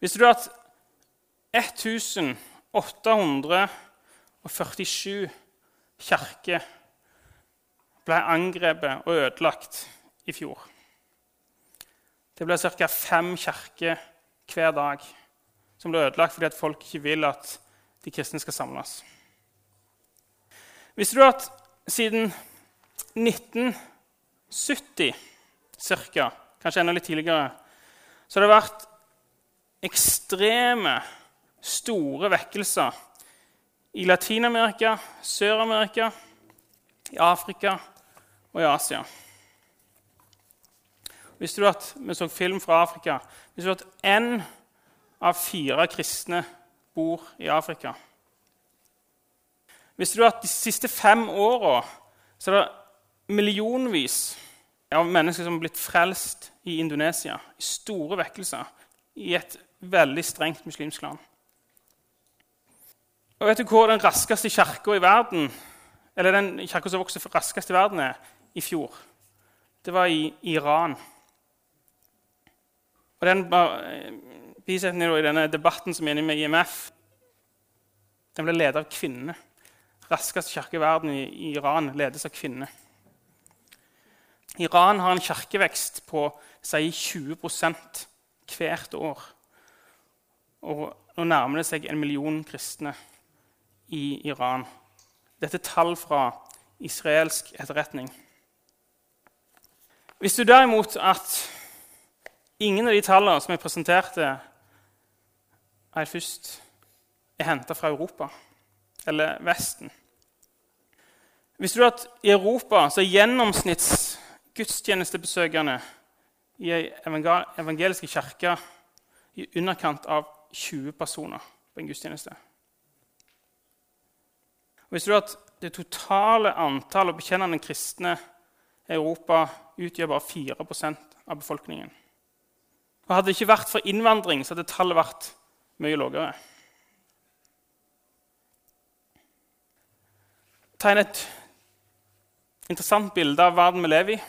Visste du at 1847 kirker ble angrepet og ødelagt i fjor? Det ble ca. fem kirker hver dag som ble ødelagt fordi at folk ikke vil at de kristne skal samles. Visste du at siden 1970 ca., kanskje enda litt tidligere, så har det vært ekstreme, store vekkelser i Latin-Amerika, Sør-Amerika, i Afrika og i Asia. Visste du at vi så film fra Afrika? Visste du at én av fire kristne bor i Afrika? Visste du at de siste fem åra er det millionvis av mennesker som har blitt frelst i Indonesia? I store vekkelser i et veldig strengt muslimsk land. Og vet du hvor den raskeste kirka i verden eller den kirka som vokste raskest i verden, er i fjor? Det var i Iran. Og den bisetningen i denne debatten som er inne med IMF, den ble ledet av kvinnene. Raskeste kirke i verden i Iran ledes av kvinner. Iran har en kirkevekst på si 20% hvert år. Og nå nærmer det seg en million kristne i Iran. Dette er tall fra israelsk etterretning. Hvis du derimot at ingen av de tallene som jeg presenterte her først, er henta fra Europa eller Vesten Hvis du at i Europa så er gjennomsnitts gudstjenestebesøkende i ei evangeliske kirke i underkant av 20 personer på en gudstjeneste. Og Visste du at det totale antallet av bekjennende kristne i Europa utgjør bare 4% av befolkningen? Og Hadde det ikke vært for innvandring, så hadde tallet vært mye lavere. Tegn et interessant bilde av verden vi lever i.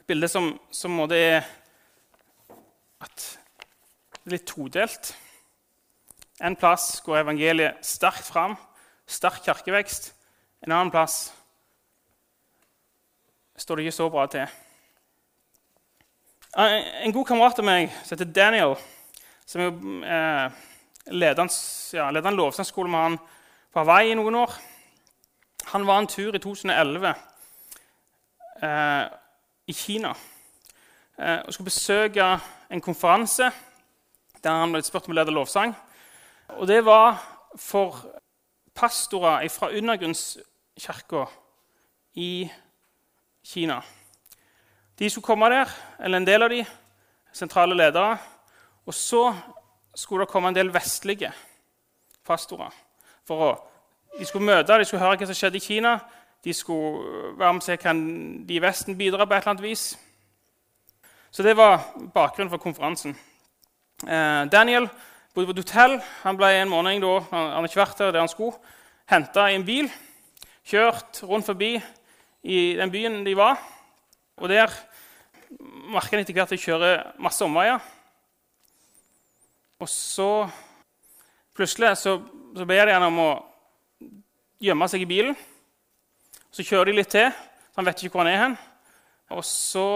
Et bilde som, som er at litt todelt. En plass går evangeliet sterkt fram, sterk kirkevekst. En annen plass står det ikke så bra til. En god kamerat av meg som heter Daniel, som er leder ja, en lovsangskole med han på Hawaii i noen år Han var en tur i 2011 eh, i Kina eh, og skulle besøke en konferanse der han ble spurt om å lede lovsang. Og det var for pastorer fra undergrunnskirka i Kina. De skulle komme der, eller en del av de, sentrale ledere. Og så skulle det komme en del vestlige pastorer. For å, de skulle møte, de skulle høre hva som skjedde i Kina. De skulle være med og se kan de i Vesten bidra på et eller annet vis. Så det var bakgrunnen for konferansen. Eh, Daniel bodde på et hotell. Han ble en morgen da, han hadde ikke vært der, der han skulle, henta i en bil, kjørt rundt forbi i den byen de var. Og der merker han etter hvert at de kjører masse omveier. Og så plutselig så, så ber de han om å gjemme seg i bilen. Så kjører de litt til, så han vet ikke hvor han er hen. Og så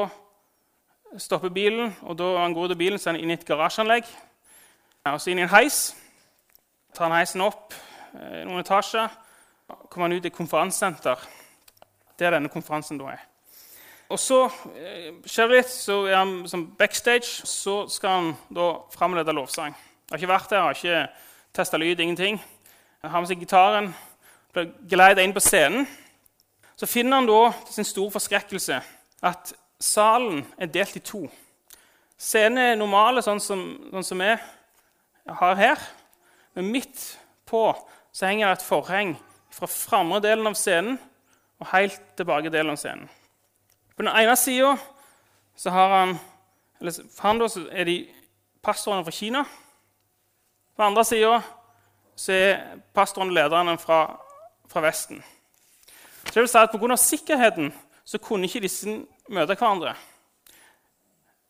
stopper bilen, og da han går ut av bilen, så er han inn i et garasjeanlegg. Og så inn i en heis. Tar han heisen opp eh, noen etasjer. kommer han ut i et konferansesenter, der denne konferansen da er. Og så eh, skjer det litt, så er han som backstage. Så skal han da framlede lovsang. Har ikke vært der, har ikke testa lyd, ingenting. Han har med seg gitaren, blir geleida inn på scenen. Så finner han da til sin store forskrekkelse at salen er delt i to. Scenen er normale, sånn som, sånn har her. Men midt på så henger det et forheng fra framre delen av scenen og helt tilbake delen av scenen. På den ene sida har han eller For han da, så er de pastorene fra Kina. På den andre sida er pastoren og lederne fra, fra Vesten. Så det vil si at Pga. sikkerheten så kunne ikke disse møte hverandre.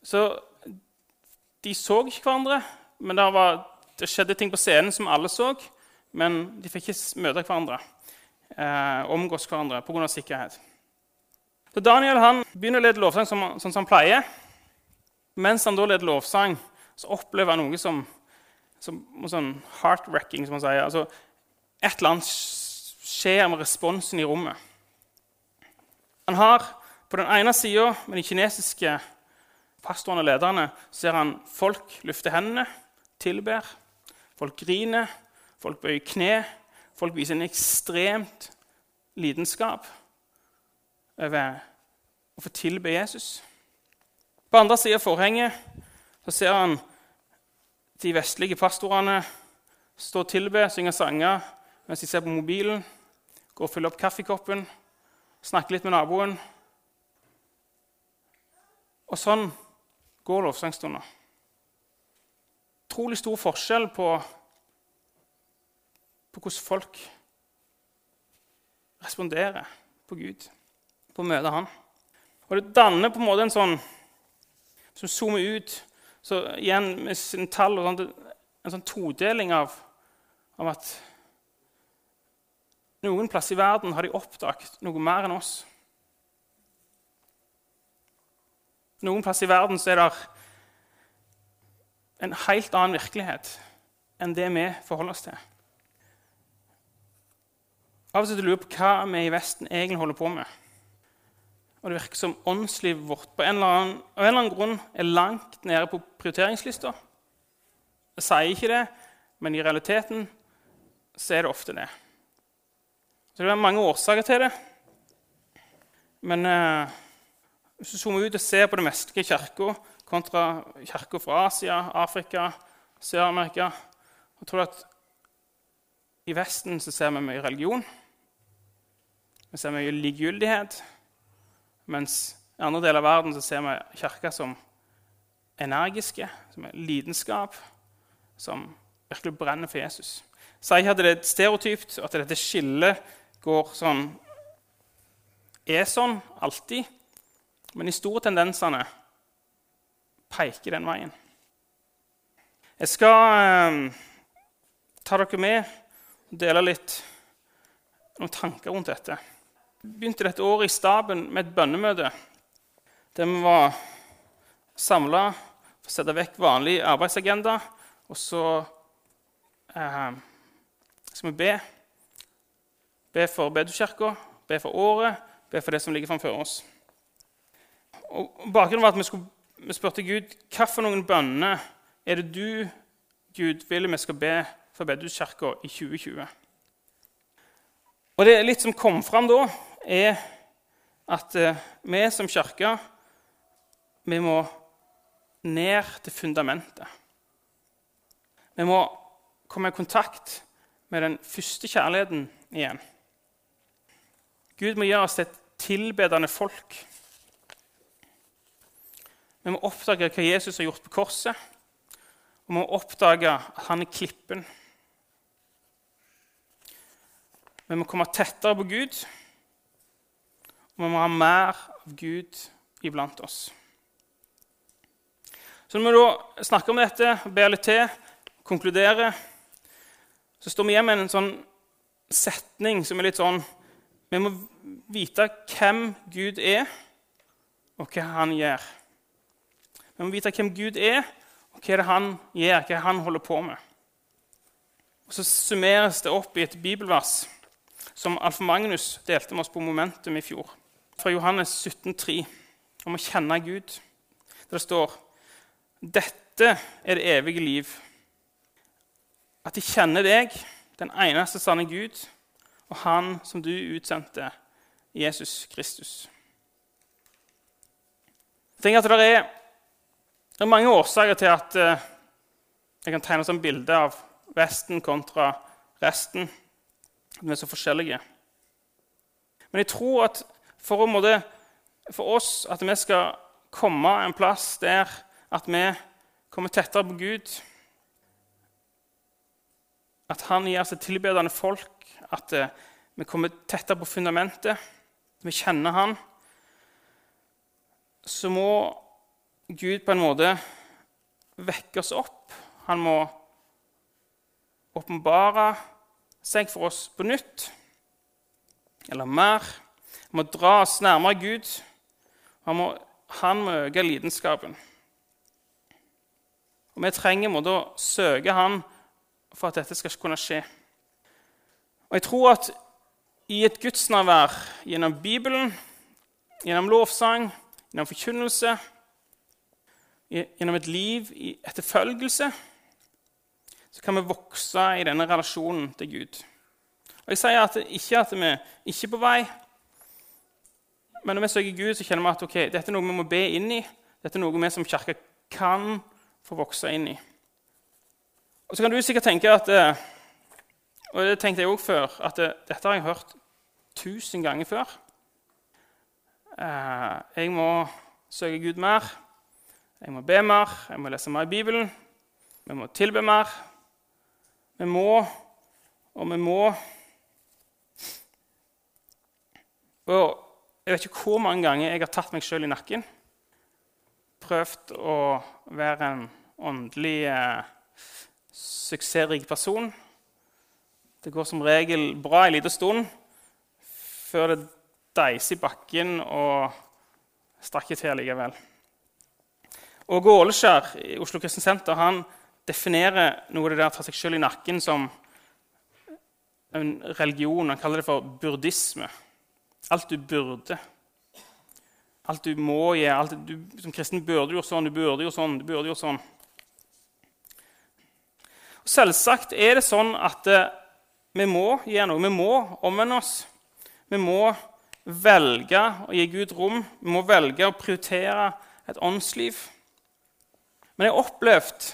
Så de så ikke hverandre, men det, var, det, skjedde ting på scenen som alle så. Men de fikk ikke møte hverandre, eh, omgås hverandre pga. sikkerhet. Så Daniel han begynner å lede lovsang som, sånn som han pleier. Mens han da leder lovsang, så opplever han noe som, som sånn heart-wrecking, som man sier. Altså, et eller annet skjer med responsen i rommet. Han har på den ene sida, med de kinesiske pastorene og lederne, ser han folk løfte hendene, tilber. Folk griner, folk bøyer kne. Folk viser en ekstremt lidenskap over å få tilbe Jesus. På andre sida av forhenget så ser han de vestlige pastorene stå og tilbe, synge sanger mens de ser på mobilen, gå og fylle opp kaffekoppen, snakke litt med naboen. Og sånn går lovsangstunder. Utrolig stor forskjell på, på hvordan folk responderer på Gud, på å møte Han. Og det danner på en måte en sånn Som zoomer ut så igjen med sin tall og sånt, en sånn todeling av, av at noen plass i verden har de oppdaget noe mer enn oss. Noen plass i verden så er det en helt annen virkelighet enn det vi forholder oss til. Av og til lurer jeg på hva vi i Vesten egentlig holder på med. Og Det virker som åndslivet vårt på en eller annen, av en eller annen grunn er langt nede på prioriteringslista. Jeg sier ikke det, men i realiteten så er det ofte det. Så Det er mange årsaker til det. Men eh, hvis du zoomer ut og ser på det vestlige kirka kontra kirka fra Asia, Afrika, Sør-Amerika Jeg tror at i Vesten så ser vi mye religion. Vi ser mye likegyldighet. Mens i andre deler av verden så ser vi kirka som energiske, som er lidenskap, som virkelig brenner for Jesus. Så jeg hadde det stereotypt at dette skillet går sånn Er sånn alltid. Men de store tendensene peker den veien. Jeg skal eh, ta dere med og dele litt noen tanker rundt dette. Jeg begynte dette året i staben med et bønnemøte der vi var samla for å sette vekk vanlig arbeidsagenda. Og så eh, skal vi be. Be for Bedukirka, be for året, be for det som ligger framfor oss. Og Bakgrunnen var at vi, skulle, vi spurte Gud noen bønner er det du, Gud, vil vi skal be for Bedehuskirka i 2020. Og det litt som kom fram da, er at eh, vi som kirke vi må ned til fundamentet. Vi må komme i kontakt med den første kjærligheten igjen. Gud må gjøre oss til et tilbedende folk. Vi må oppdage hva Jesus har gjort på korset, og vi må oppdage at han er klippen. Vi må komme tettere på Gud, og vi må ha mer av Gud iblant oss. Så når vi da snakker om dette, ber litt til, konkluderer, så står vi igjen med en sånn setning som er litt sånn Vi må vite hvem Gud er, og hva han gjør. Vi må vite hvem Gud er, og hva det han gjør, hva han holder på med. Og Så summeres det opp i et bibelvers som Alf Magnus delte med oss på Momentum i fjor. Fra Johannes 17,3, om å kjenne Gud. Der det står dette er det evige liv. At de kjenner deg, den eneste sanne Gud, og Han som du utsendte, Jesus Kristus. Tenker at det er det er mange årsaker til at eh, jeg kan tegne sånn bilde av Vesten kontra resten. At vi er så forskjellige. Men jeg tror at for, måte, for oss at vi skal komme en plass der at vi kommer tettere på Gud At han gir oss et tilbedende folk, at eh, vi kommer tettere på fundamentet, vi kjenner han, så må Gud på en måte vekke oss opp. Han må åpenbare seg for oss på nytt, eller mer. Han må dra oss nærmere Gud. Han må, han må øke lidenskapen. Og Vi trenger må da søke Han for at dette skal kunne skje. Og Jeg tror at i et gudsnærvær gjennom Bibelen, gjennom lovsang, gjennom forkynnelse, gjennom et liv i etterfølgelse, så kan vi vokse i denne relasjonen til Gud. Og Jeg sier at ikke at vi ikke er på vei, men når vi søker Gud, så kjenner vi at okay, dette er noe vi må be inn i. Dette er noe vi som kirke kan få vokse inn i. Og Så kan du sikkert tenke at eh, og det tenkte jeg også før, at dette har jeg hørt tusen ganger før. Eh, jeg må søke Gud mer. Jeg må be mer. Jeg må lese mer i Bibelen. Vi må tilbe mer. Vi må, og vi må Og Jeg vet ikke hvor mange ganger jeg har tatt meg sjøl i nakken. Prøvd å være en åndelig eh, suksessrik person. Det går som regel bra en liten stund før det deiser i bakken og strakker til likevel. Og Åleskjær i Oslo Kristen Senter han definerer noe av det der ta seg sjøl i nakken som en religion. Han kaller det for burdisme. Alt du burde. Alt du må gjøre. Du, som kristen burde gjort sånn, du burde gjort sånn, du burde gjort sånn. Og selvsagt er det sånn at eh, vi må gjøre noe. Vi må omvende oss. Vi må velge å gi Gud rom. Vi må velge å prioritere et åndsliv. Men jeg har opplevd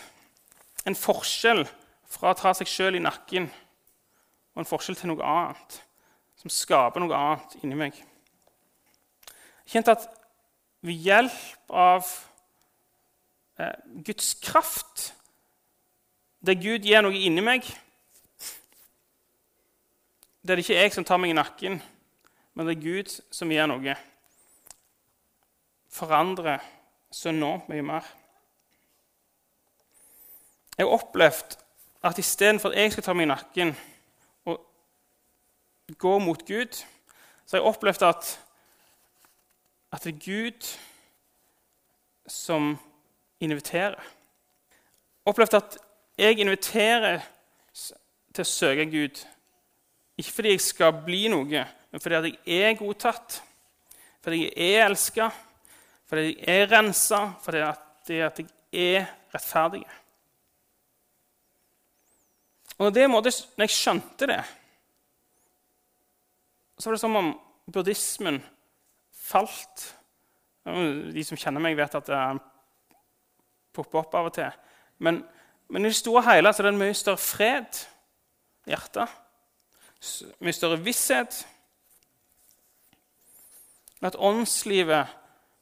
en forskjell fra å ta seg sjøl i nakken og en forskjell til noe annet, som skaper noe annet inni meg. Jeg kjente at ved hjelp av eh, Guds kraft, der Gud gir noe inni meg det er ikke jeg som tar meg i nakken, men det er Gud som gir noe. Forandrer så enormt mye mer. Jeg har opplevd at istedenfor at jeg skal ta meg i nakken og gå mot Gud, så har jeg opplevd at, at det er Gud som inviterer. Opplevd at jeg inviterer til å søke Gud ikke fordi jeg skal bli noe, men fordi jeg er godtatt, fordi jeg er elska, fordi jeg er rensa, fordi jeg er rettferdig. Og når, det når jeg skjønte det, så var det som om buddhismen falt. De som kjenner meg, vet at det popper opp av og til. Men, men i det store og hele så er det en mye større fred i hjertet mye større visshet. At åndslivet,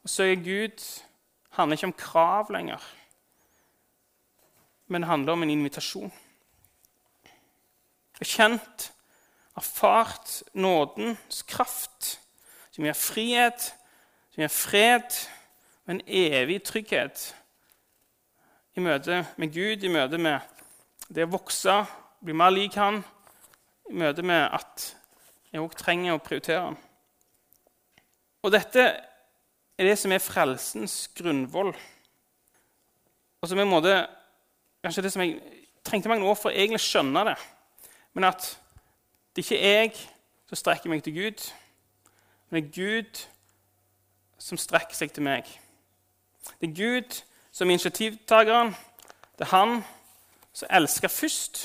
å søke Gud, handler ikke om krav lenger, men det handler om en invitasjon. Jeg har kjent, erfart nådens kraft, som gir frihet, som gir fred og en evig trygghet i møte med Gud, i møte med det å vokse, bli mer lik Han, i møte med at jeg òg trenger å prioritere Han. Og dette er det som er frelsens grunnvoll. Og som en måte, kanskje det som jeg trengte mange år for å egentlig skjønne det. Men at det ikke er jeg som strekker meg til Gud, men det er Gud som strekker seg til meg. Det er Gud som er initiativtakeren. Det er han som elsker først.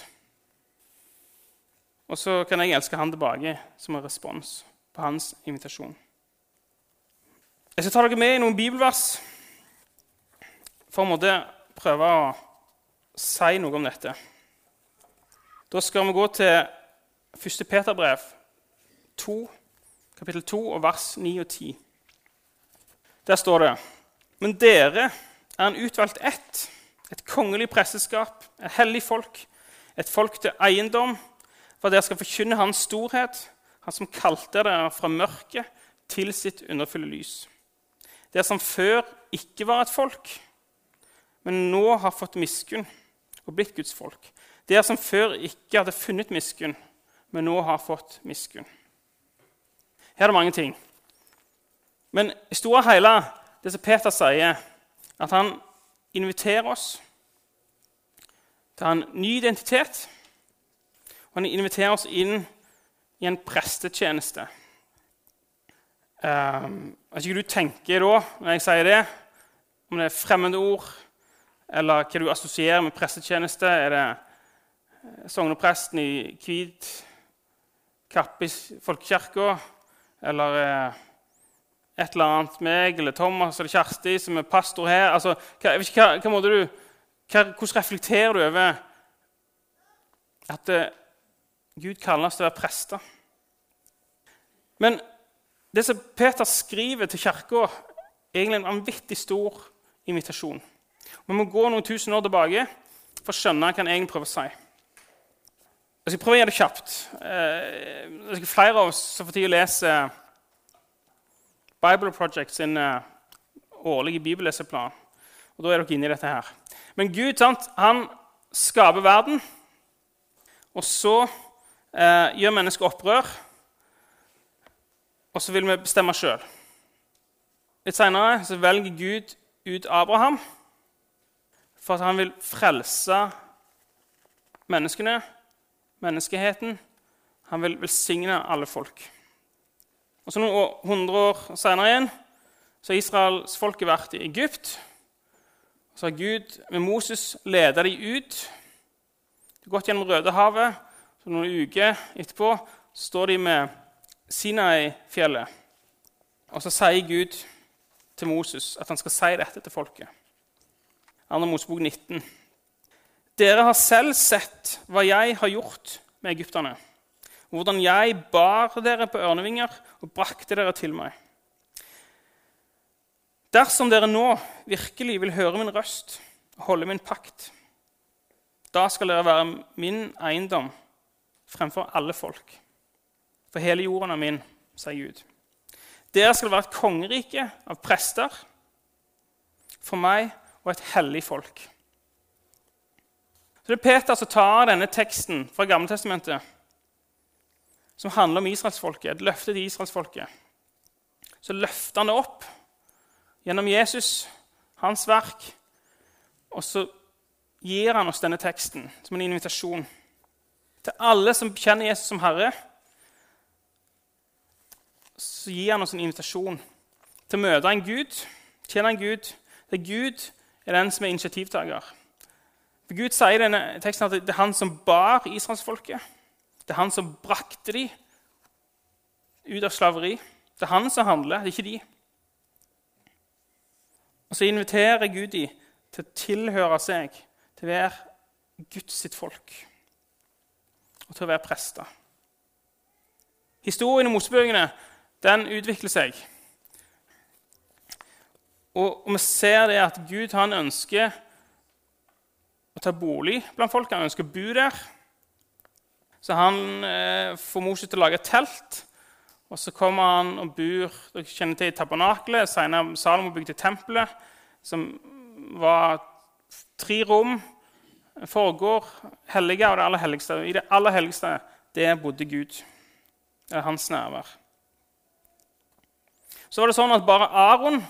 Og så kan jeg elske han tilbake som en respons på hans invitasjon. Jeg skal ta dere med i noen bibelvers for å prøve å si noe om dette. Da skal vi gå til 1. Peterbrev 2, kapittel 2, og vers 9 og 10. Der står det Men dere er en utvalgt ett, et kongelig presteskap, et hellig folk, et folk til eiendom for dere skal forkynne Hans storhet, Han som kalte dere fra mørket til sitt underfulle lys. Dere som før ikke var et folk, men nå har fått miskunn og blitt Guds folk. Dere som før ikke hadde funnet miskunn, men nå har fått miskunn. Her er det mange ting. Men i store og hele det som Peter sier, at han inviterer oss til en ny identitet. Og han inviterer oss inn i en prestetjeneste. Um, vet ikke du tenker da når jeg sier det, om det er fremmede ord, eller hva du assosierer med prestetjeneste. Er det sognepresten i hvit kappe folkekirka? Eller eh, et eller annet meg eller Thomas eller Kjersti som er pastor her? Altså, hva, hva, hva du, hva, hvordan reflekterer du over at eh, Gud kaller oss til å være prester? Men det som Peter skriver til kirka, er egentlig en vanvittig stor invitasjon. Vi må gå noen tusen år tilbake for å skjønne hva han egentlig prøver å si. Jeg skal prøve å gjøre det kjapt. Eh, det er flere av oss som får tid å lese Bible Project sin eh, årlige bibelleseplan. Og da er dere inne i dette her. Men Gud sant, han skaper verden, og så eh, gjør mennesket opprør. Og så vil vi bestemme sjøl. Litt seinere velger Gud ut Abraham for at han vil frelse menneskene, menneskeheten. Han vil velsigne alle folk. Og så Noen hundre år senere igjen så har Israels folket vært i Egypt. Så har Gud med Moses ledet dem ut. De har gått gjennom Rødehavet. Så Noen uker etterpå står de med Sinai-fjellet. Og så sier Gud til Moses at han skal si dette til folket. 2. Mosebok 19. Dere har selv sett hva jeg har gjort med egypterne, hvordan jeg bar dere på ørnevinger og brakte dere til meg. Dersom dere nå virkelig vil høre min røst og holde min pakt, da skal dere være min eiendom fremfor alle folk. For hele jorden er min, sier Gud. Dere skal være et kongerike av prester for meg og et hellig folk. Så Det er Peter som tar denne teksten fra Gammeltestamentet, som handler om israelsfolket, et løfte til israelsfolket. Så løfter han det opp gjennom Jesus, hans verk, og så gir han oss denne teksten som en invitasjon til alle som kjenner Jesus som Herre. Så gir han oss en invitasjon til å møte en Gud, tjene en Gud, der Gud er den som er initiativtaker. For Gud sier i denne teksten at det er han som bar israelsfolket. Det er han som brakte dem ut av slaveri. Det er han som handler, det er ikke de. Og så inviterer Gud dem til å tilhøre seg, til å være Guds sitt folk og til å være prester. Historien i Mosebøkene den utvikler seg. Og, vi ser det at Gud han ønsker å ta bolig blant folk. Han ønsker å bo der. Så han eh, får Moses til å lage et telt. Og så kommer han og bor dere kjenner til tabernakelet. Senere Salomo bygde tempelet, som var tre rom. Foregår hellige og det aller helligste. I det aller helligste der bodde Gud. Det er hans nærvær. Så var det sånn at bare Aron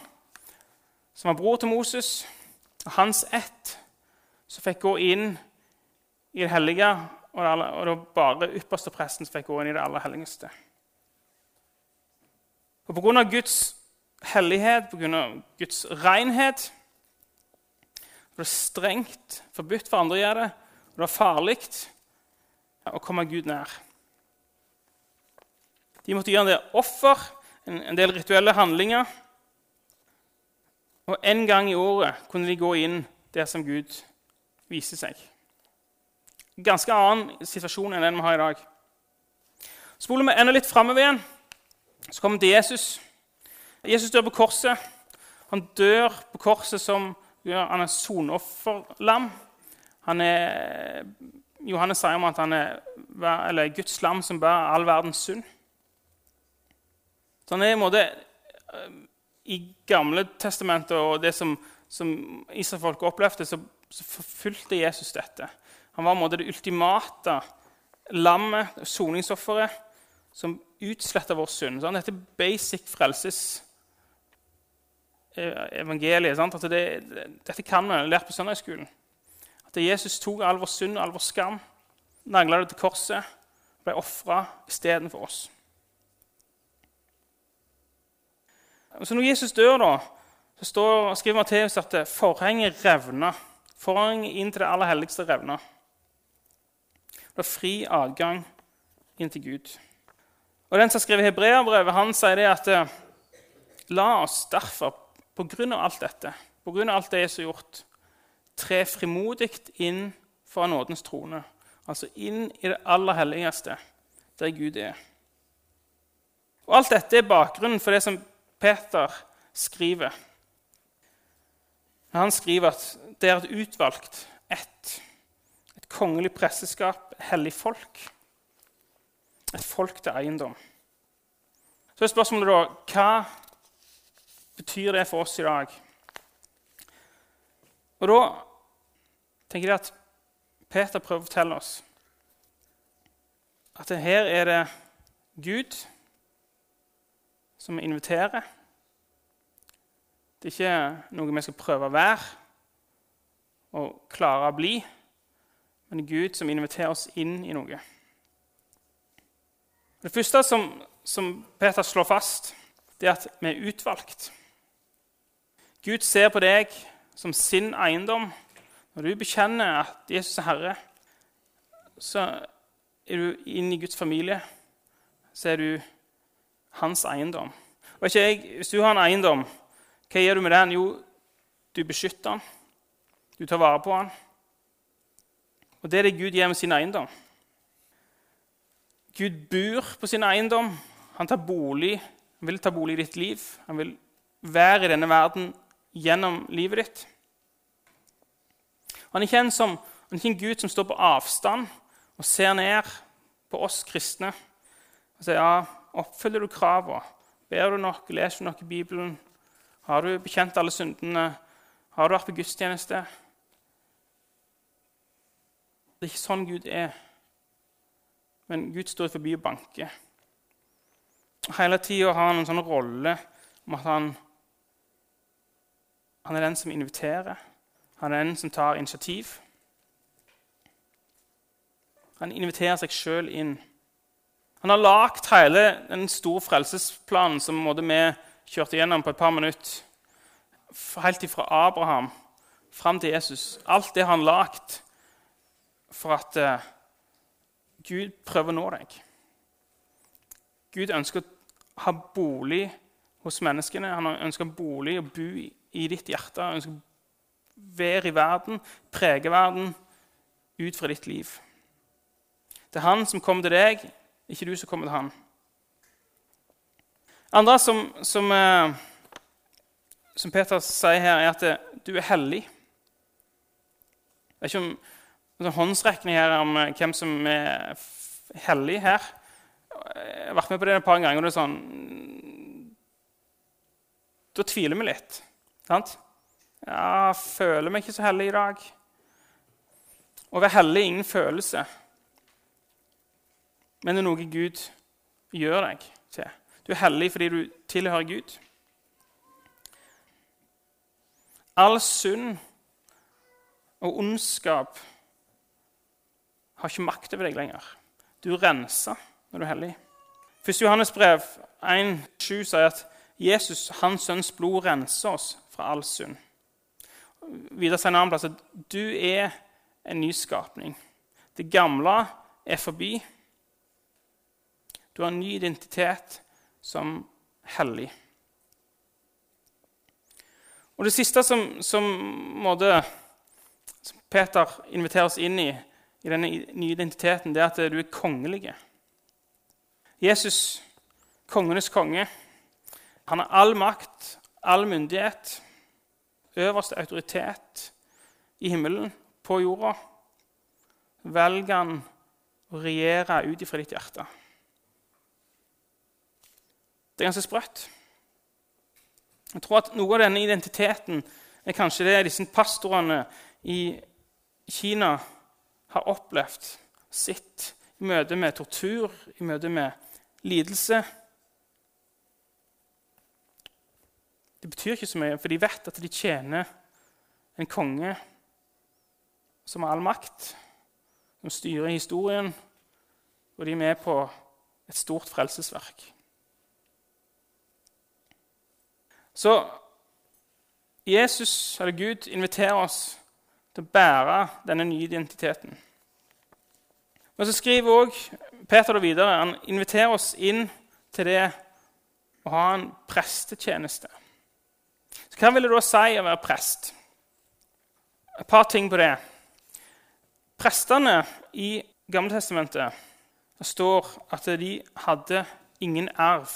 som var bror til Moses, og hans ett, som fikk gå inn i det hellige. Og det, var bare ypperste presten som fikk gå inn i det aller helligste. Og Pga. Guds hellighet, pga. Guds renhet, var det strengt forbudt for andre å gjøre det, og det var farlig å komme Gud nær. De måtte gjøre en del offer, en del rituelle handlinger. Og en gang i året kunne de gå inn der som Gud viser seg. Ganske annen situasjon enn den vi har i dag. Spoler vi enda litt framover igjen, så kommer det Jesus. Jesus dør på korset. Han dør på korset som han er sonofferlam. Han er, Johannes sier om at han er Guds lam som bærer all verdens synd. Så han er i en måte i Gamle testamentet og det som, som israelfolket opplevde, så, så forfulgte Jesus dette. Han var måte det ultimate lammet, soningsofferet, som utsletta vår synd. Sant? dette basic frelses eh, evangeliet. Det, dette kan vi lært på søndagsskolen. At Jesus tok all vår synd og all vår skam, nagla det til korset, ble ofra istedenfor oss. Så når Jesus dør, da, så står, skriver Matteus at forhenget revna. Forhenget inn til det aller helligste revna. Det er fri adgang inn til Gud. Og Den som har skrevet hebreerbrevet, han sier det at eh, la oss derfor, pga. alt dette, på grunn av alt det som er gjort, tre frimodig inn fra nådens trone. Altså inn i det aller helligste, der Gud er. Og Alt dette er bakgrunnen for det som Peter skriver. Han skriver at det er et utvalgt ett kongelig presseskap, hellig folk. Et folk til eiendom. Så er spørsmålet da hva betyr det for oss i dag? Og da tenker jeg at Peter prøver å fortelle oss at her er det Gud som inviterer. Det er ikke noe vi skal prøve å være og klare å bli men Gud som inviterer oss inn i noe. Det første som, som Peter slår fast, det er at vi er utvalgt. Gud ser på deg som sin eiendom. Når du bekjenner at Jesus er Herre, så er du inn i Guds familie. Så er du hans eiendom. Og ikke jeg, Hvis du har en eiendom, hva gjør du med den? Jo, du beskytter den. Du tar vare på den. Og det er det Gud gjør med sin eiendom. Gud bor på sin eiendom. Han tar bolig, han vil ta bolig i ditt liv. Han vil være i denne verden gjennom livet ditt. Han er ikke en, som, han er ikke en Gud som står på avstand og ser ned på oss kristne og sier ja, oppfyller du kravene, ber du nok, leser du nok i Bibelen, har du bekjent alle syndene, har du vært på gudstjeneste? Det er ikke sånn Gud er. Men Gud står forbi og banker. Hele tida har han en sånn rolle om at han, han er den som inviterer. Han er den som tar initiativ. Han inviterer seg sjøl inn. Han har lagd hele den store frelsesplanen som vi kjørte gjennom på et par minutter. Helt fra Abraham fram til Jesus. Alt det han lagd for at uh, Gud prøver å nå deg. Gud ønsker å ha bolig hos menneskene. Han ønsker bolig å bo i, i ditt hjerte. Han ønsker å være i verden, prege verden ut fra ditt liv. Det er han som kommer til deg, ikke du som kommer til han. Andre som, som, uh, som Peter sier her, er at uh, du er hellig. Det er ikke om en sånn håndsrekning her om eh, hvem som er hellig her. Jeg har vært med på det et par ganger. og det er sånn, Da tviler vi litt. sant? Ja, føler meg ikke så hellig i dag. Å være hellig er ingen følelse, men det er noe Gud gjør deg til. Du er hellig fordi du tilhører Gud. All synd og ondskap har ikke makt over deg lenger. Du er rensa når du er hellig. 1. Johannes brev 1,7 sier at Jesus, hans sønns blod, renser oss fra all synd. Videre sier en annen plass at du er en ny skapning. Det gamle er forbi. Du har en ny identitet som hellig. Og Det siste som, som, måtte, som Peter inviterer oss inn i, i denne nye identiteten, det er at du er kongelige. Jesus, kongenes konge, han har all makt, all myndighet, øverste autoritet i himmelen, på jorda. Velger han å regjere ut ifra ditt hjerte. Det er ganske sprøtt. Jeg tror at Noe av denne identiteten er kanskje det disse pastorene i Kina har opplevd, sitt i møte med tortur, i møte med lidelse. Det betyr ikke så mye, for de vet at de tjener en konge som har all makt, som styrer historien, og de er med på et stort frelsesverk. Så Jesus, eller Gud, inviterer oss til å bære denne nye identiteten. Men så skriver også Peter det videre. Han inviterer oss inn til det å ha en prestetjeneste. Så Hva vil det da si å være prest? Et par ting på det. Prestene i Gammeltestamentet det står at de hadde ingen arv.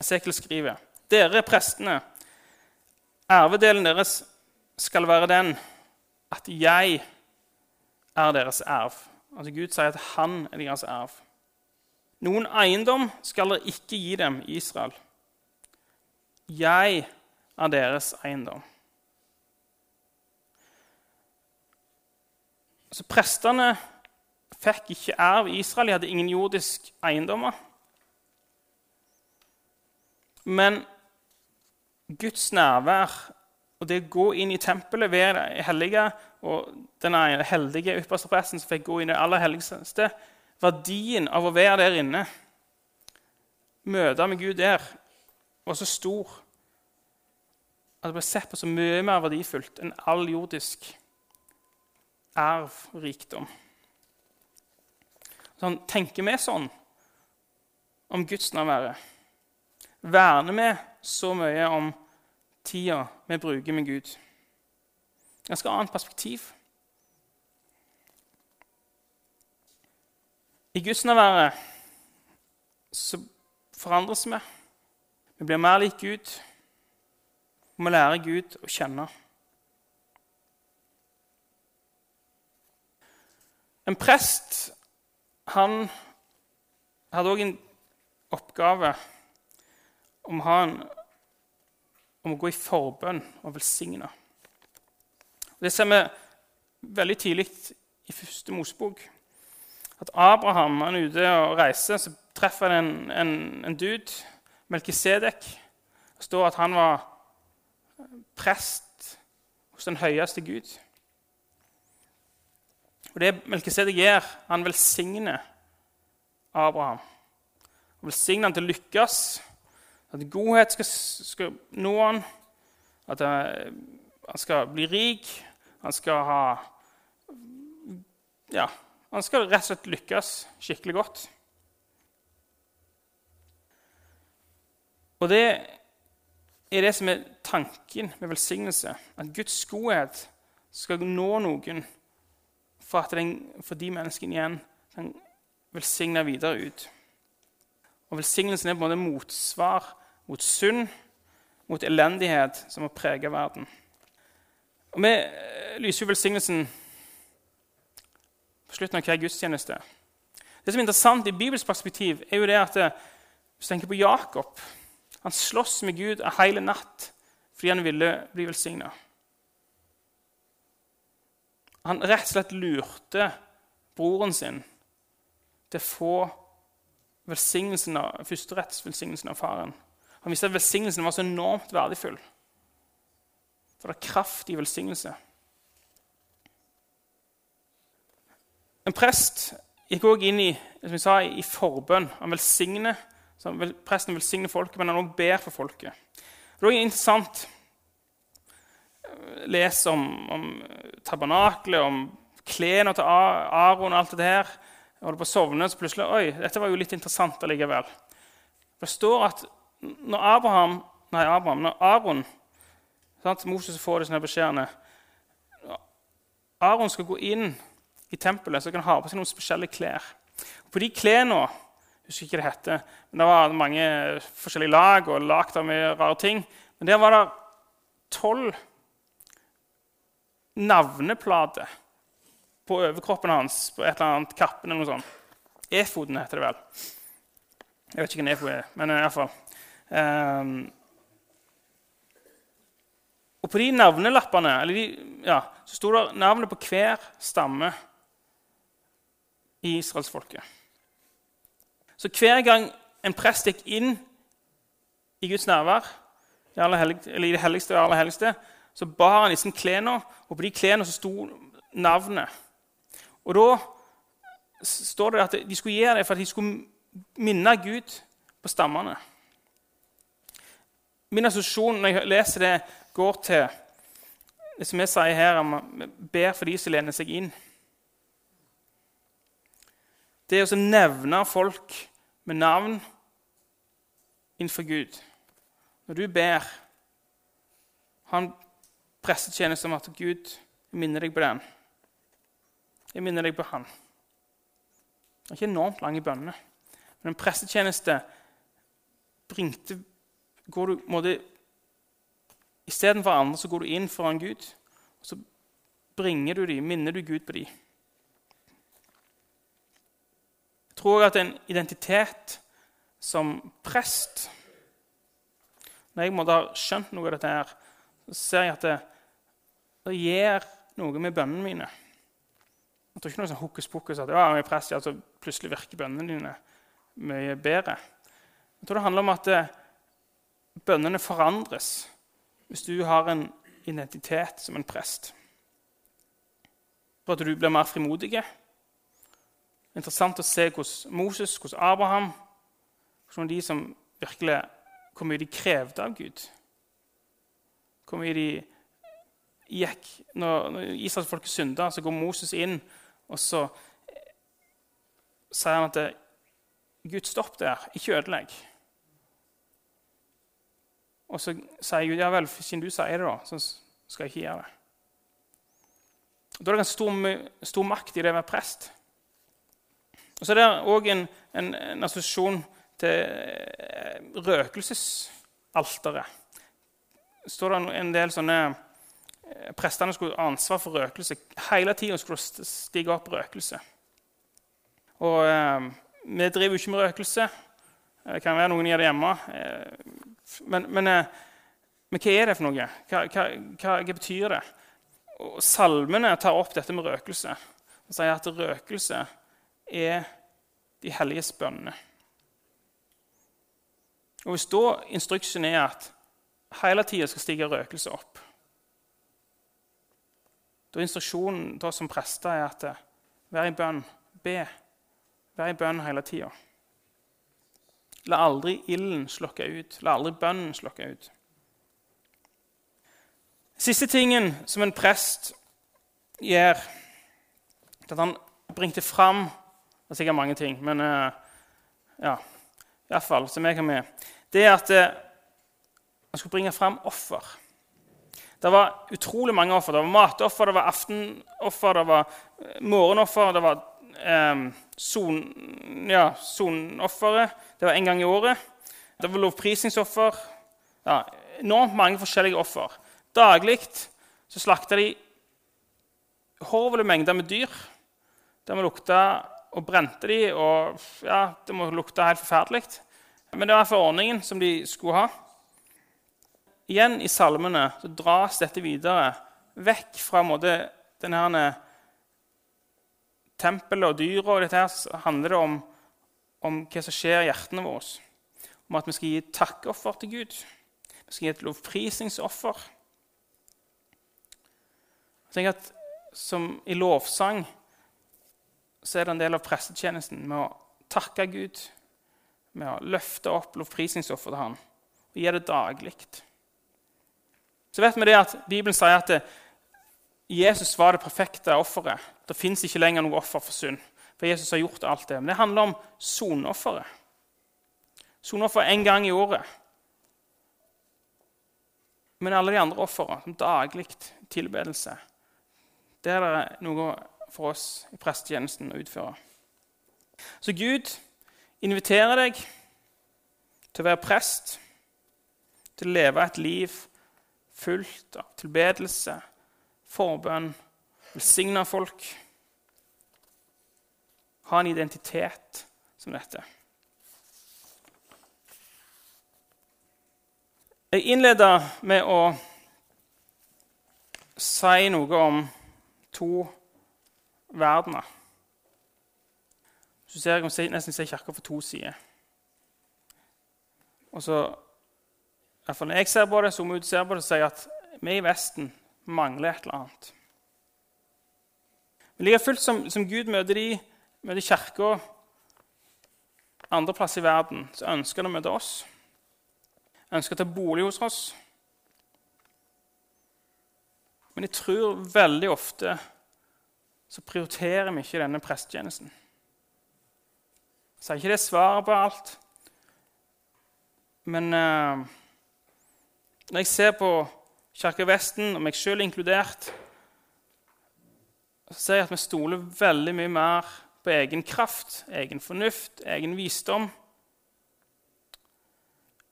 Sekel skriver dere prestene Arvedelen deres skal være den at jeg er deres arv. Altså Gud sier at han er deres arv. Noen eiendom skal dere ikke gi dem i Israel. Jeg er deres eiendom. Så Prestene fikk ikke arv i Israel. De hadde ingen jordisk eiendommer. Men Guds nærvær og det å gå inn i tempelet det hellige og den heldige ypperste presten som fikk gå inn i det aller helligste Verdien av å være der inne, møte med Gud der, var så stor at det ble sett på så mye mer verdifullt enn all jordisk arv og rikdom. Sånn, tenker vi sånn om Guds nærvære? verner vi så mye om tida vi bruker med Gud. Ganske annet perspektiv. I gudsnærværet så forandres vi. Vi blir mer lik Gud, vi lærer Gud å kjenne. En prest han hadde òg en oppgave om, han, om å gå i forbønn og velsigne. Det ser vi veldig tidlig i første Mosebok. At Abraham han er ute og reiser, så treffer han en, en, en dude, Melkisedek. Det står at han var prest hos den høyeste Gud. Og Det Melkisedek gjør, han velsigner Abraham. Han velsigner han til å lykkes at godhet skal, skal nå han, at han skal bli rik, han skal ha Ja, han skal rett og slett lykkes skikkelig godt. Og det er det som er tanken med velsignelse. At Guds godhet skal nå noen for at den, for de menneskene igjen kan velsigne videre ut. Og Velsignelsen er på en måte motsvar mot synd, mot elendighet som har preget verden. Og Vi eh, lyser jo velsignelsen på slutten av hver gudstjeneste. Det som er interessant i Bibels perspektiv, er jo det at eh, hvis du tenker på Jakob Han slåss med Gud en hel natt fordi han ville bli velsigna. Han rett og slett lurte broren sin til å få velsignelsen av, førsterettsvelsignelsen av faren. Han visste at velsignelsen var så enormt verdifull. For det er kraft i velsignelse. En prest gikk også inn i, som jeg sa, i forbønn. Han velsigner, Presten velsigner folket, men han også ber for folket. Det er interessant å lese om, om tabernaklet, om klærne til Aron og alt det her. Jeg holder på å sovne, så plutselig Oi, dette var jo litt interessant allikevel. Det står at når Abraham, nei, Abraham, når Aron Moses får disse beskjedene Aron skal gå inn i tempelet så kan han ha på seg noen spesielle klær. Og på de klærne jeg husker ikke hva det heter, men Det var mange forskjellige lag og lagd av mye rare ting. Men der var det tolv navneplater på overkroppen hans på et eller annet kappen eller noe sånt. Efoden heter det vel. Jeg vet ikke hva en efod er, men i hvert fall. Um, Og på de navnelappene de, ja, så sto det navnet på hver stamme i israelsfolket. Så hver gang en prest gikk inn i Guds nærvær, i, i det helligste og aller helligste, så bar han disse klærne, og på de klærne sto navnet. Og da står det at de skulle gjøre det for at de skulle minne Gud på stammene. Min assosiasjon når jeg leser det, går til det som jeg sier her, om ber for de som lener seg inn. Det å nevne folk med navn innenfor Gud. Når du ber, Han en pressetjeneste om at Gud minner deg på den. Jeg minner deg på han. Det er ikke enormt lange bønner. Men en prestetjeneste bringte går du, måte, Istedenfor andre så går du inn foran Gud, og så bringer du dem, minner du Gud på dem. Jeg tror at en identitet som prest Når jeg måtte ha skjønt noe av dette, her, så ser jeg at det, det gjør noe med bønnene mine. Jeg tror ikke noe sånn hokus pokus at ja, jeg er prest, ja, så plutselig virker bønnene dine mye bedre. Jeg tror det handler om at det, bønnene forandres hvis du har en identitet som en prest. For at du blir mer frimodig. Interessant å se hvordan Moses, hvordan Abraham hvordan de som virkelig, Hvor mye de krevde av Gud. Hvor mye de gikk Når, når israelsfolket synda, så går Moses inn, og så sier han at Gud, stopp der. Ikke ødelegg. Og så sier Gud ja vel, siden du sier det, da, så skal jeg ikke gjøre det. Da er det ganske stor, stor makt i det å være prest. Og så er det òg en, en, en, assosiasjon til eh, røkelsesalteret. Det står det en del sånne eh, Prestene skulle ha ansvar for røkelse. Hele tida skulle det stige opp røkelse. Og eh, vi driver jo ikke med røkelse. Det kan være noen gjør det hjemme. Eh, men, men, eh, men, hva er det for noe? Hva, hva, hva, betyr det? Og salmene tar opp dette med røkelse og sier at røkelse er de helliges bønner. Og Hvis da instruksen er at hele tida skal stige røkelse opp Da instruksjonen da som prester er at eh, vær i bønn, be. Vær i bønn hele tida. La aldri ilden slokke ut. La aldri bønnen slokke ut. Siste tingen som en prest gjør, at han bringte fram Det er sikkert mange ting, men uh, ja, iallfall som jeg har med Det er at uh, han skulle bringe fram offer. Det var utrolig mange offer. Det var matoffer, det var aftenoffer, det var eh, morgenoffer, det var um, son, ja, sonofferet. Det var en gang i året. Det var lovprisningsoffer. Ja, enormt mange forskjellige offer. Daglig slakta de horvele mengder med dyr. Der vi lukta og brente de, og ja, det må lukte helt forferdelig. Men det var for ordningen som de skulle ha. Igjen i salmene så dras dette videre vekk fra måte, denne tempelet og dyra. Og dette her handler det om om hva som skjer i hjertene våre. Om at vi skal gi et takkeoffer til Gud. Vi skal gi et lovprisningsoffer. Jeg tenker at som I lovsang så er det en del av prestetjenesten med å takke Gud, med å løfte opp lovprisningsoffer til Han og gi det daglig. Så vet vi det at Bibelen sier at det, Jesus var det perfekte offeret. Det fins ikke lenger noe offer for synd. For Jesus har gjort alt det. Men det handler om soneofferet. Sonoffer én gang i året. Men alle de andre ofrene, som daglig tilbedelse, det er det noe for oss i prestetjenesten å utføre. Så Gud inviterer deg til å være prest, til å leve et liv fullt av tilbedelse, forbønn, velsigne folk ha en identitet som dette. Jeg innleda med å si noe om to verdener. Så ser jeg, nesten ser kirka fra to sider. Og så, i hvert fall Når jeg ser på det, som ut ser på det, sier jeg at vi i Vesten mangler et eller annet. Men like fullt som, som Gud møter de, møter kirka andre plasser i verden, så ønsker han å møte oss. Ønsker å ta bolig hos oss. Men jeg tror veldig ofte så prioriterer vi ikke denne prestetjenesten. Jeg sier ikke det svaret på alt. Men uh, når jeg ser på Kirka Vesten, og meg sjøl inkludert, så ser jeg at vi stoler veldig mye mer på egen kraft, egen fornuft, egen visdom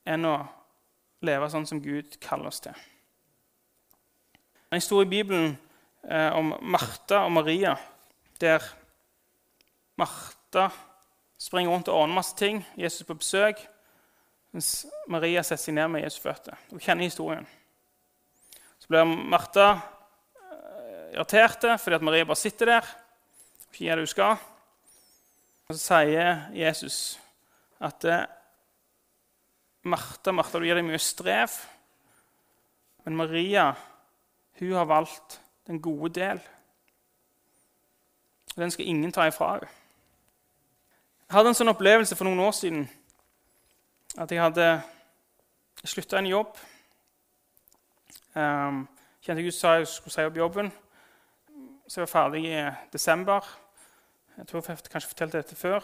enn å leve sånn som Gud kaller oss til. En historie i Bibelen eh, om Martha og Maria, der Martha springer rundt og ordner masse ting. Jesus på besøk, mens Maria setter seg ned med Jesus' føtter. Hun kjenner historien. Blir Martha eh, irritert fordi at Maria bare sitter der og ikke gjør det hun skal. Og så sier Jesus at eh, Martha, Martha, du gir deg mye strev, men Maria hun har valgt den gode del. Den skal ingen ta ifra henne. Jeg hadde en sånn opplevelse for noen år siden at jeg hadde slutta en jobb. Um, kjente Gud sa jeg skulle si opp jobben, så jeg var ferdig i desember. Jeg tror jeg kanskje fortalte dette før.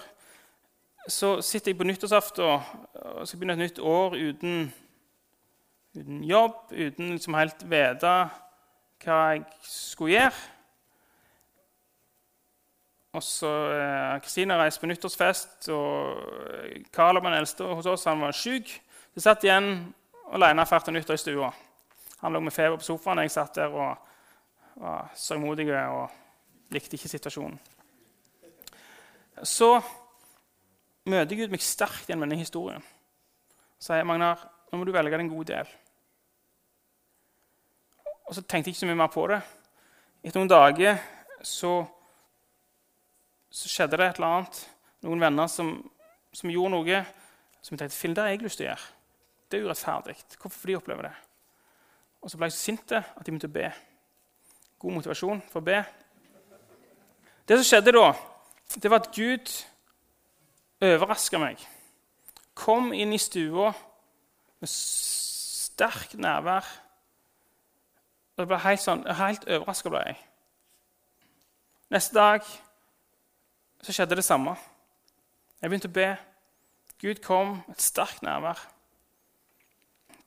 Så sitter jeg på nyttårsaften og skal begynne et nytt år uten, uten jobb, uten liksom helt vite hva jeg skulle gjøre. Og så eh, Kristina reiste på nyttårsfest, og Carl, den eldste hos oss, han var syk. Så satt igjen alene og feirte nyttår i stua. Han lå med feber på sofaen, og jeg satt der og var sørgmodig og likte ikke situasjonen så møter Gud meg sterkt gjennom denne historien. Så sier Magnar, nå må du velge den gode del. Og så tenkte jeg ikke så mye mer på det. Etter noen dager så, så skjedde det et eller annet. Noen venner som, som gjorde noe som jeg tenkte Finn, det har jeg lyst til å gjøre. Det er urettferdig. Hvorfor får de oppleve det? Og så ble jeg så sint at de begynte å be. God motivasjon for å be. Det som skjedde da, det var at Gud overraska meg. Kom inn i stua med sterkt nærvær. Og jeg ble helt, sånn, helt overraska. ble jeg. Neste dag så skjedde det samme. Jeg begynte å be. Gud kom et sterkt nærvær.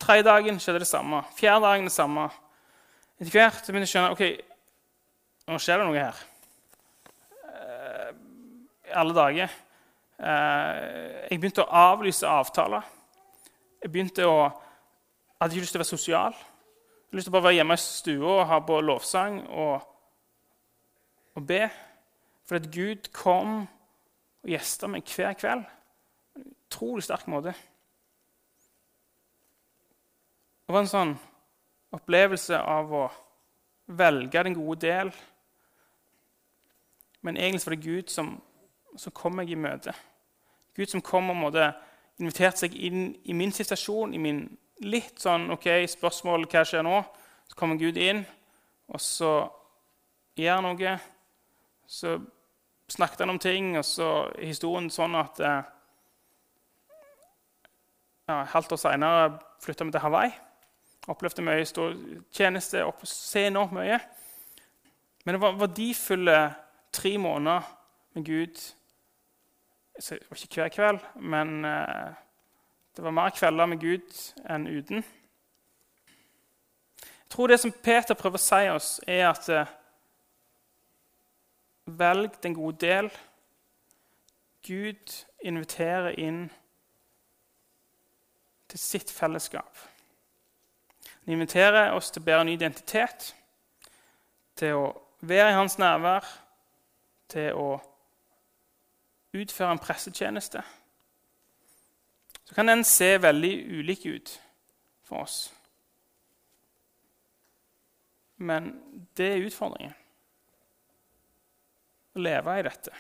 Tredje dagen skjedde det samme. Fjerde dagen det samme. Etter hvert begynte jeg å skjønne ok, nå skjer det noe her alle dager. Eh, jeg begynte å avlyse avtaler. Jeg begynte å hadde ikke lyst til å være sosial. Jeg hadde lyst til å bare være hjemme i stua og ha på lovsang og, og be. For at Gud kom og gjesta meg hver kveld en utrolig sterk måte. Det var en sånn opplevelse av å velge den gode del. Men egentlig var det Gud som som kom meg i møte. Gud som kom og måtte inviterte seg inn i min situasjon, i min litt sånn ok, spørsmål hva skjer nå? Så kommer Gud inn, og så gjør han noe. Så snakket han om ting, og så er historien sånn at eh, ja, halvt år seinere flytta vi til Hawaii. Opplevde mye stor tjeneste, opp, se enormt mye. Men det var verdifulle tre måneder med Gud det var ikke hver kveld, men eh, det var mer kvelder med Gud enn uten. Jeg tror det som Peter prøver å si oss, er at eh, velg den gode del. Gud inviterer inn til sitt fellesskap. Han inviterer oss til å bære en ny identitet, til å være i hans nærvær, til å utføre en pressetjeneste, så kan den se veldig ulik ut for oss. Men det er utfordringen. Å leve i dette.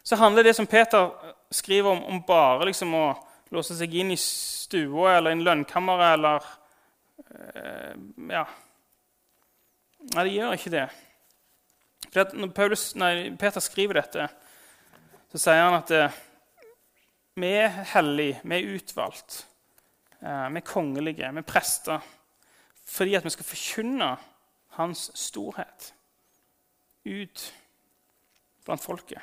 Så handler det som Peter skriver om, om bare liksom å låse seg inn i stua eller i lønnkammeret eller øh, Ja. Nei, de gjør ikke det. For når Paulus, nei, Peter skriver dette, så sier han at eh, vi er hellige, vi er utvalgt, eh, vi er kongelige, vi er prester fordi at vi skal forkynne hans storhet ut blant folket.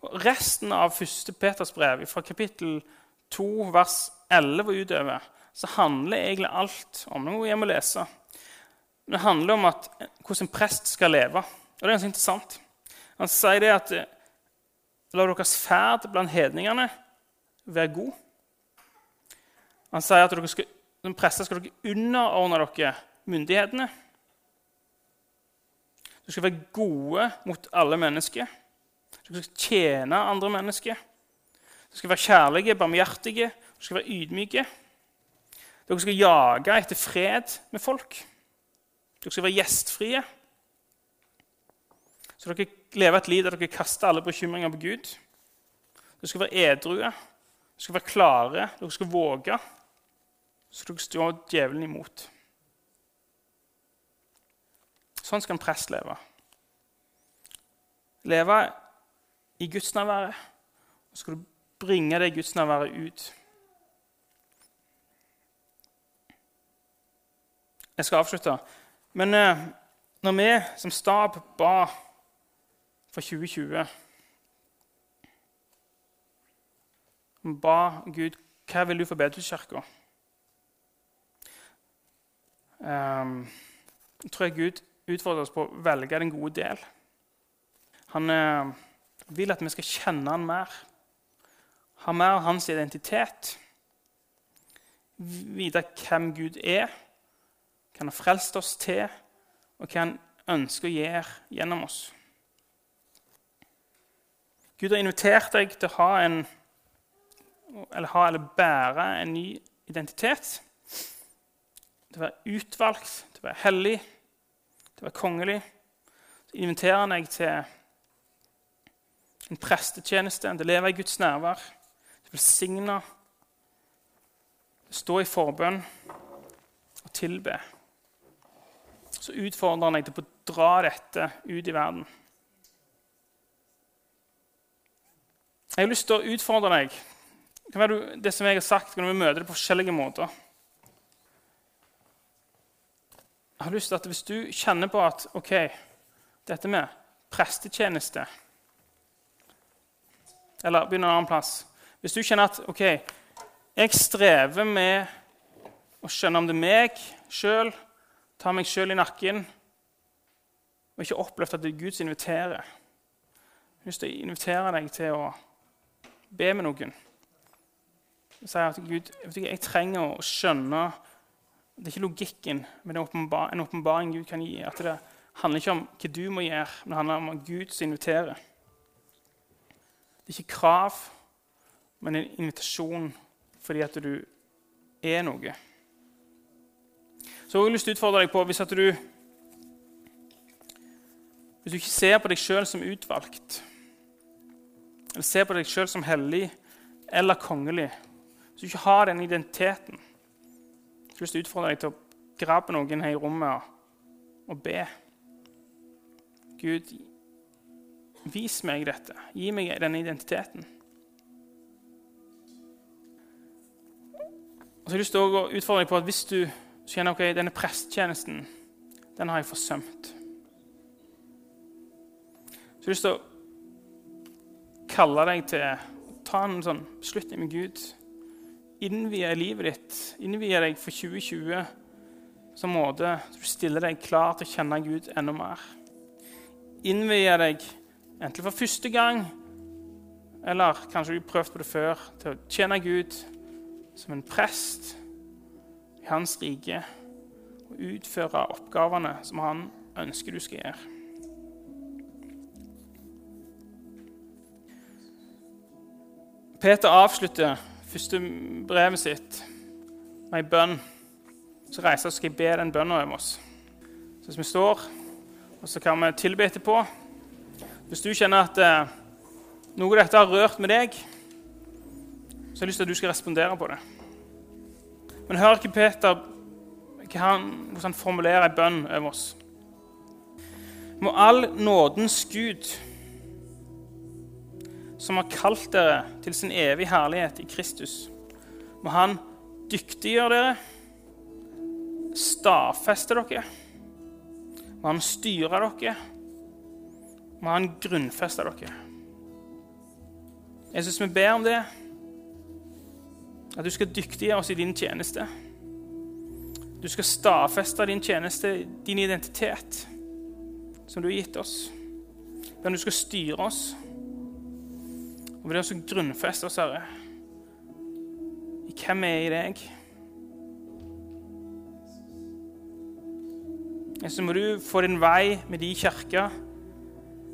Og resten av 1. Peters brev, fra kapittel 2, vers 11 og utover, så handler egentlig alt om jeg må lese. Det handler om at, hvordan en prest skal leve. Og det er ganske interessant. Han sier det at La deres ferd blant hedningene være god. Han sier at dere skal som prester skal dere underordne dere myndighetene. Dere skal være gode mot alle mennesker. Dere skal tjene andre mennesker. Dere skal være kjærlige, barmhjertige, dere skal være ydmyke. Dere skal jage etter fred med folk. Dere skal være gjestfrie. Så dere lever et liv der dere kaster alle bekymringer på Gud. Dere skal være edrue, dere skal være klare, dere skal våge så dere står djevelen imot. Sånn skal en prest leve. Leve i gudsnærværet, så skal du bringe det gudsnærværet ut. Jeg skal avslutte. Men eh, når vi som stab ba for 2020 Vi ba Gud hva vil du for Bedelskirka? um, tror jeg Gud utfordrer oss på å velge den gode del. Han uh, vil at vi skal kjenne han mer, ha mer av hans identitet. Vite hvem Gud er, hva han har frelst oss til, og hva han ønsker å gjøre gjennom oss. Gud har invitert deg til å ha en, eller, ha, eller bære en ny identitet til å være utvalgt, til å være hellig, til å være kongelig. Så inviterer han deg til en prestetjeneste, til å leve i Guds nærvær, velsigne, stå i forbønn og tilbe. Så utfordrer han deg til å dra dette ut i verden. Jeg har lyst til å utfordre deg. Det som jeg har sagt, kan vi møte det på forskjellige måter. Jeg har lyst til at Hvis du kjenner på at ok, dette med prestetjeneste Eller begynner en annen plass. Hvis du kjenner at ok, jeg strever med å skjønne om det er meg sjøl, ta meg sjøl i nakken og ikke opplevd at det er Gud som inviterer. Jeg har lyst til å invitere deg til å be med noen. Si at Gud, jeg trenger å skjønne det er ikke logikken, men det er en åpenbaring Gud kan gi. At Det handler ikke om hva du må gjøre, men det handler om at Gud som inviterer. Det er ikke krav, men en invitasjon fordi at du er noe. Så jeg har lyst til å utfordre deg på hvis at du Hvis du ikke ser på deg sjøl som utvalgt, eller ser på deg sjøl som hellig eller kongelig, hvis du ikke har den identiteten jeg har lyst til å utfordre deg til å grabbe noen her i rommet og be. Gud, vis meg dette. Gi meg denne identiteten. Så har jeg lyst til å utfordre deg på at Hvis du kjenner ok, denne presttjenesten den har jeg forsømt. Så jeg har lyst til å kalle deg til å ta en sånn beslutning med Gud. Innvie livet ditt, innvie deg for 2020 som måte så du stiller deg klar til å kjenne Gud enda mer. Innvie deg enten for første gang, eller kanskje du har prøvd på det før, til å tjene Gud som en prest i Hans rike og utføre oppgavene som Han ønsker du skal gjøre. Peter avslutter første brevet sitt med ei bønn. så reiser jeg og skal be den bønnen over oss. Så hvis vi står, og så kan vi tilbe etterpå Hvis du kjenner at eh, noe av dette har rørt med deg, så har jeg lyst til at du skal respondere på det. Men hør ikke Peter hva han, hvordan han formulerer en bønn over oss. Må all nådens Gud, som har kalt dere til sin evige herlighet i Kristus, må han dyktiggjøre dere, stadfeste dere, må han styre dere, må han grunnfeste dere. Jeg syns vi ber om det, at du skal dyktige oss i din tjeneste. Du skal stadfeste din tjeneste, din identitet, som du har gitt oss. Men du skal styre oss. Og det også grunnfeste oss, Herre, i hvem vi er i deg. Så må du få din vei med de kirker.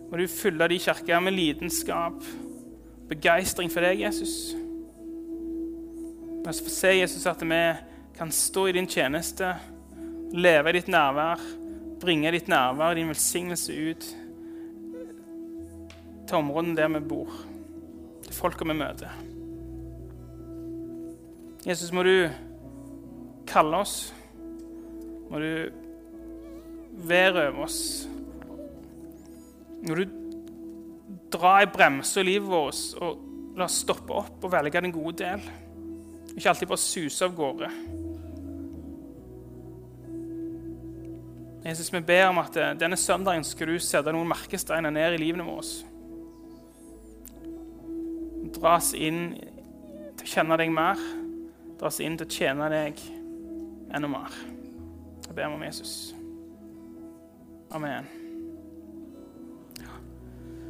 Må du fylle de kirker med lidenskap, begeistring for deg, Jesus. La så se, Jesus, at vi kan stå i din tjeneste, leve i ditt nærvær, bringe ditt nærvær og din velsignelse ut til områdene der vi bor, til folka vi møter. Jesus, må du kalle oss. Må du være over oss. Må du dra i bremsa i livet vårt og la oss stoppe opp og velge den gode del. Ikke alltid bare suse av gårde. Jesus, vi ber om at eh, denne søndagen skal du sette noen merkesteiner ned i livene våre. Dra oss inn til å kjenne deg mer. Dra oss inn til å tjene deg enda mer. Jeg ber om Jesus. Amen.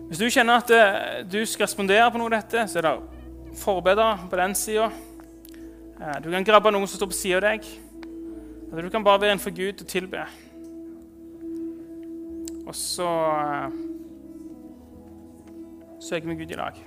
Hvis du kjenner at eh, du skal respondere på noe av dette, så er det forbedere på den sida. Eh, du kan grabbe noen som står på sida av deg. Eller du kan bare være innenfor Gud og tilbe. Og så uh, søker vi Gud i lag.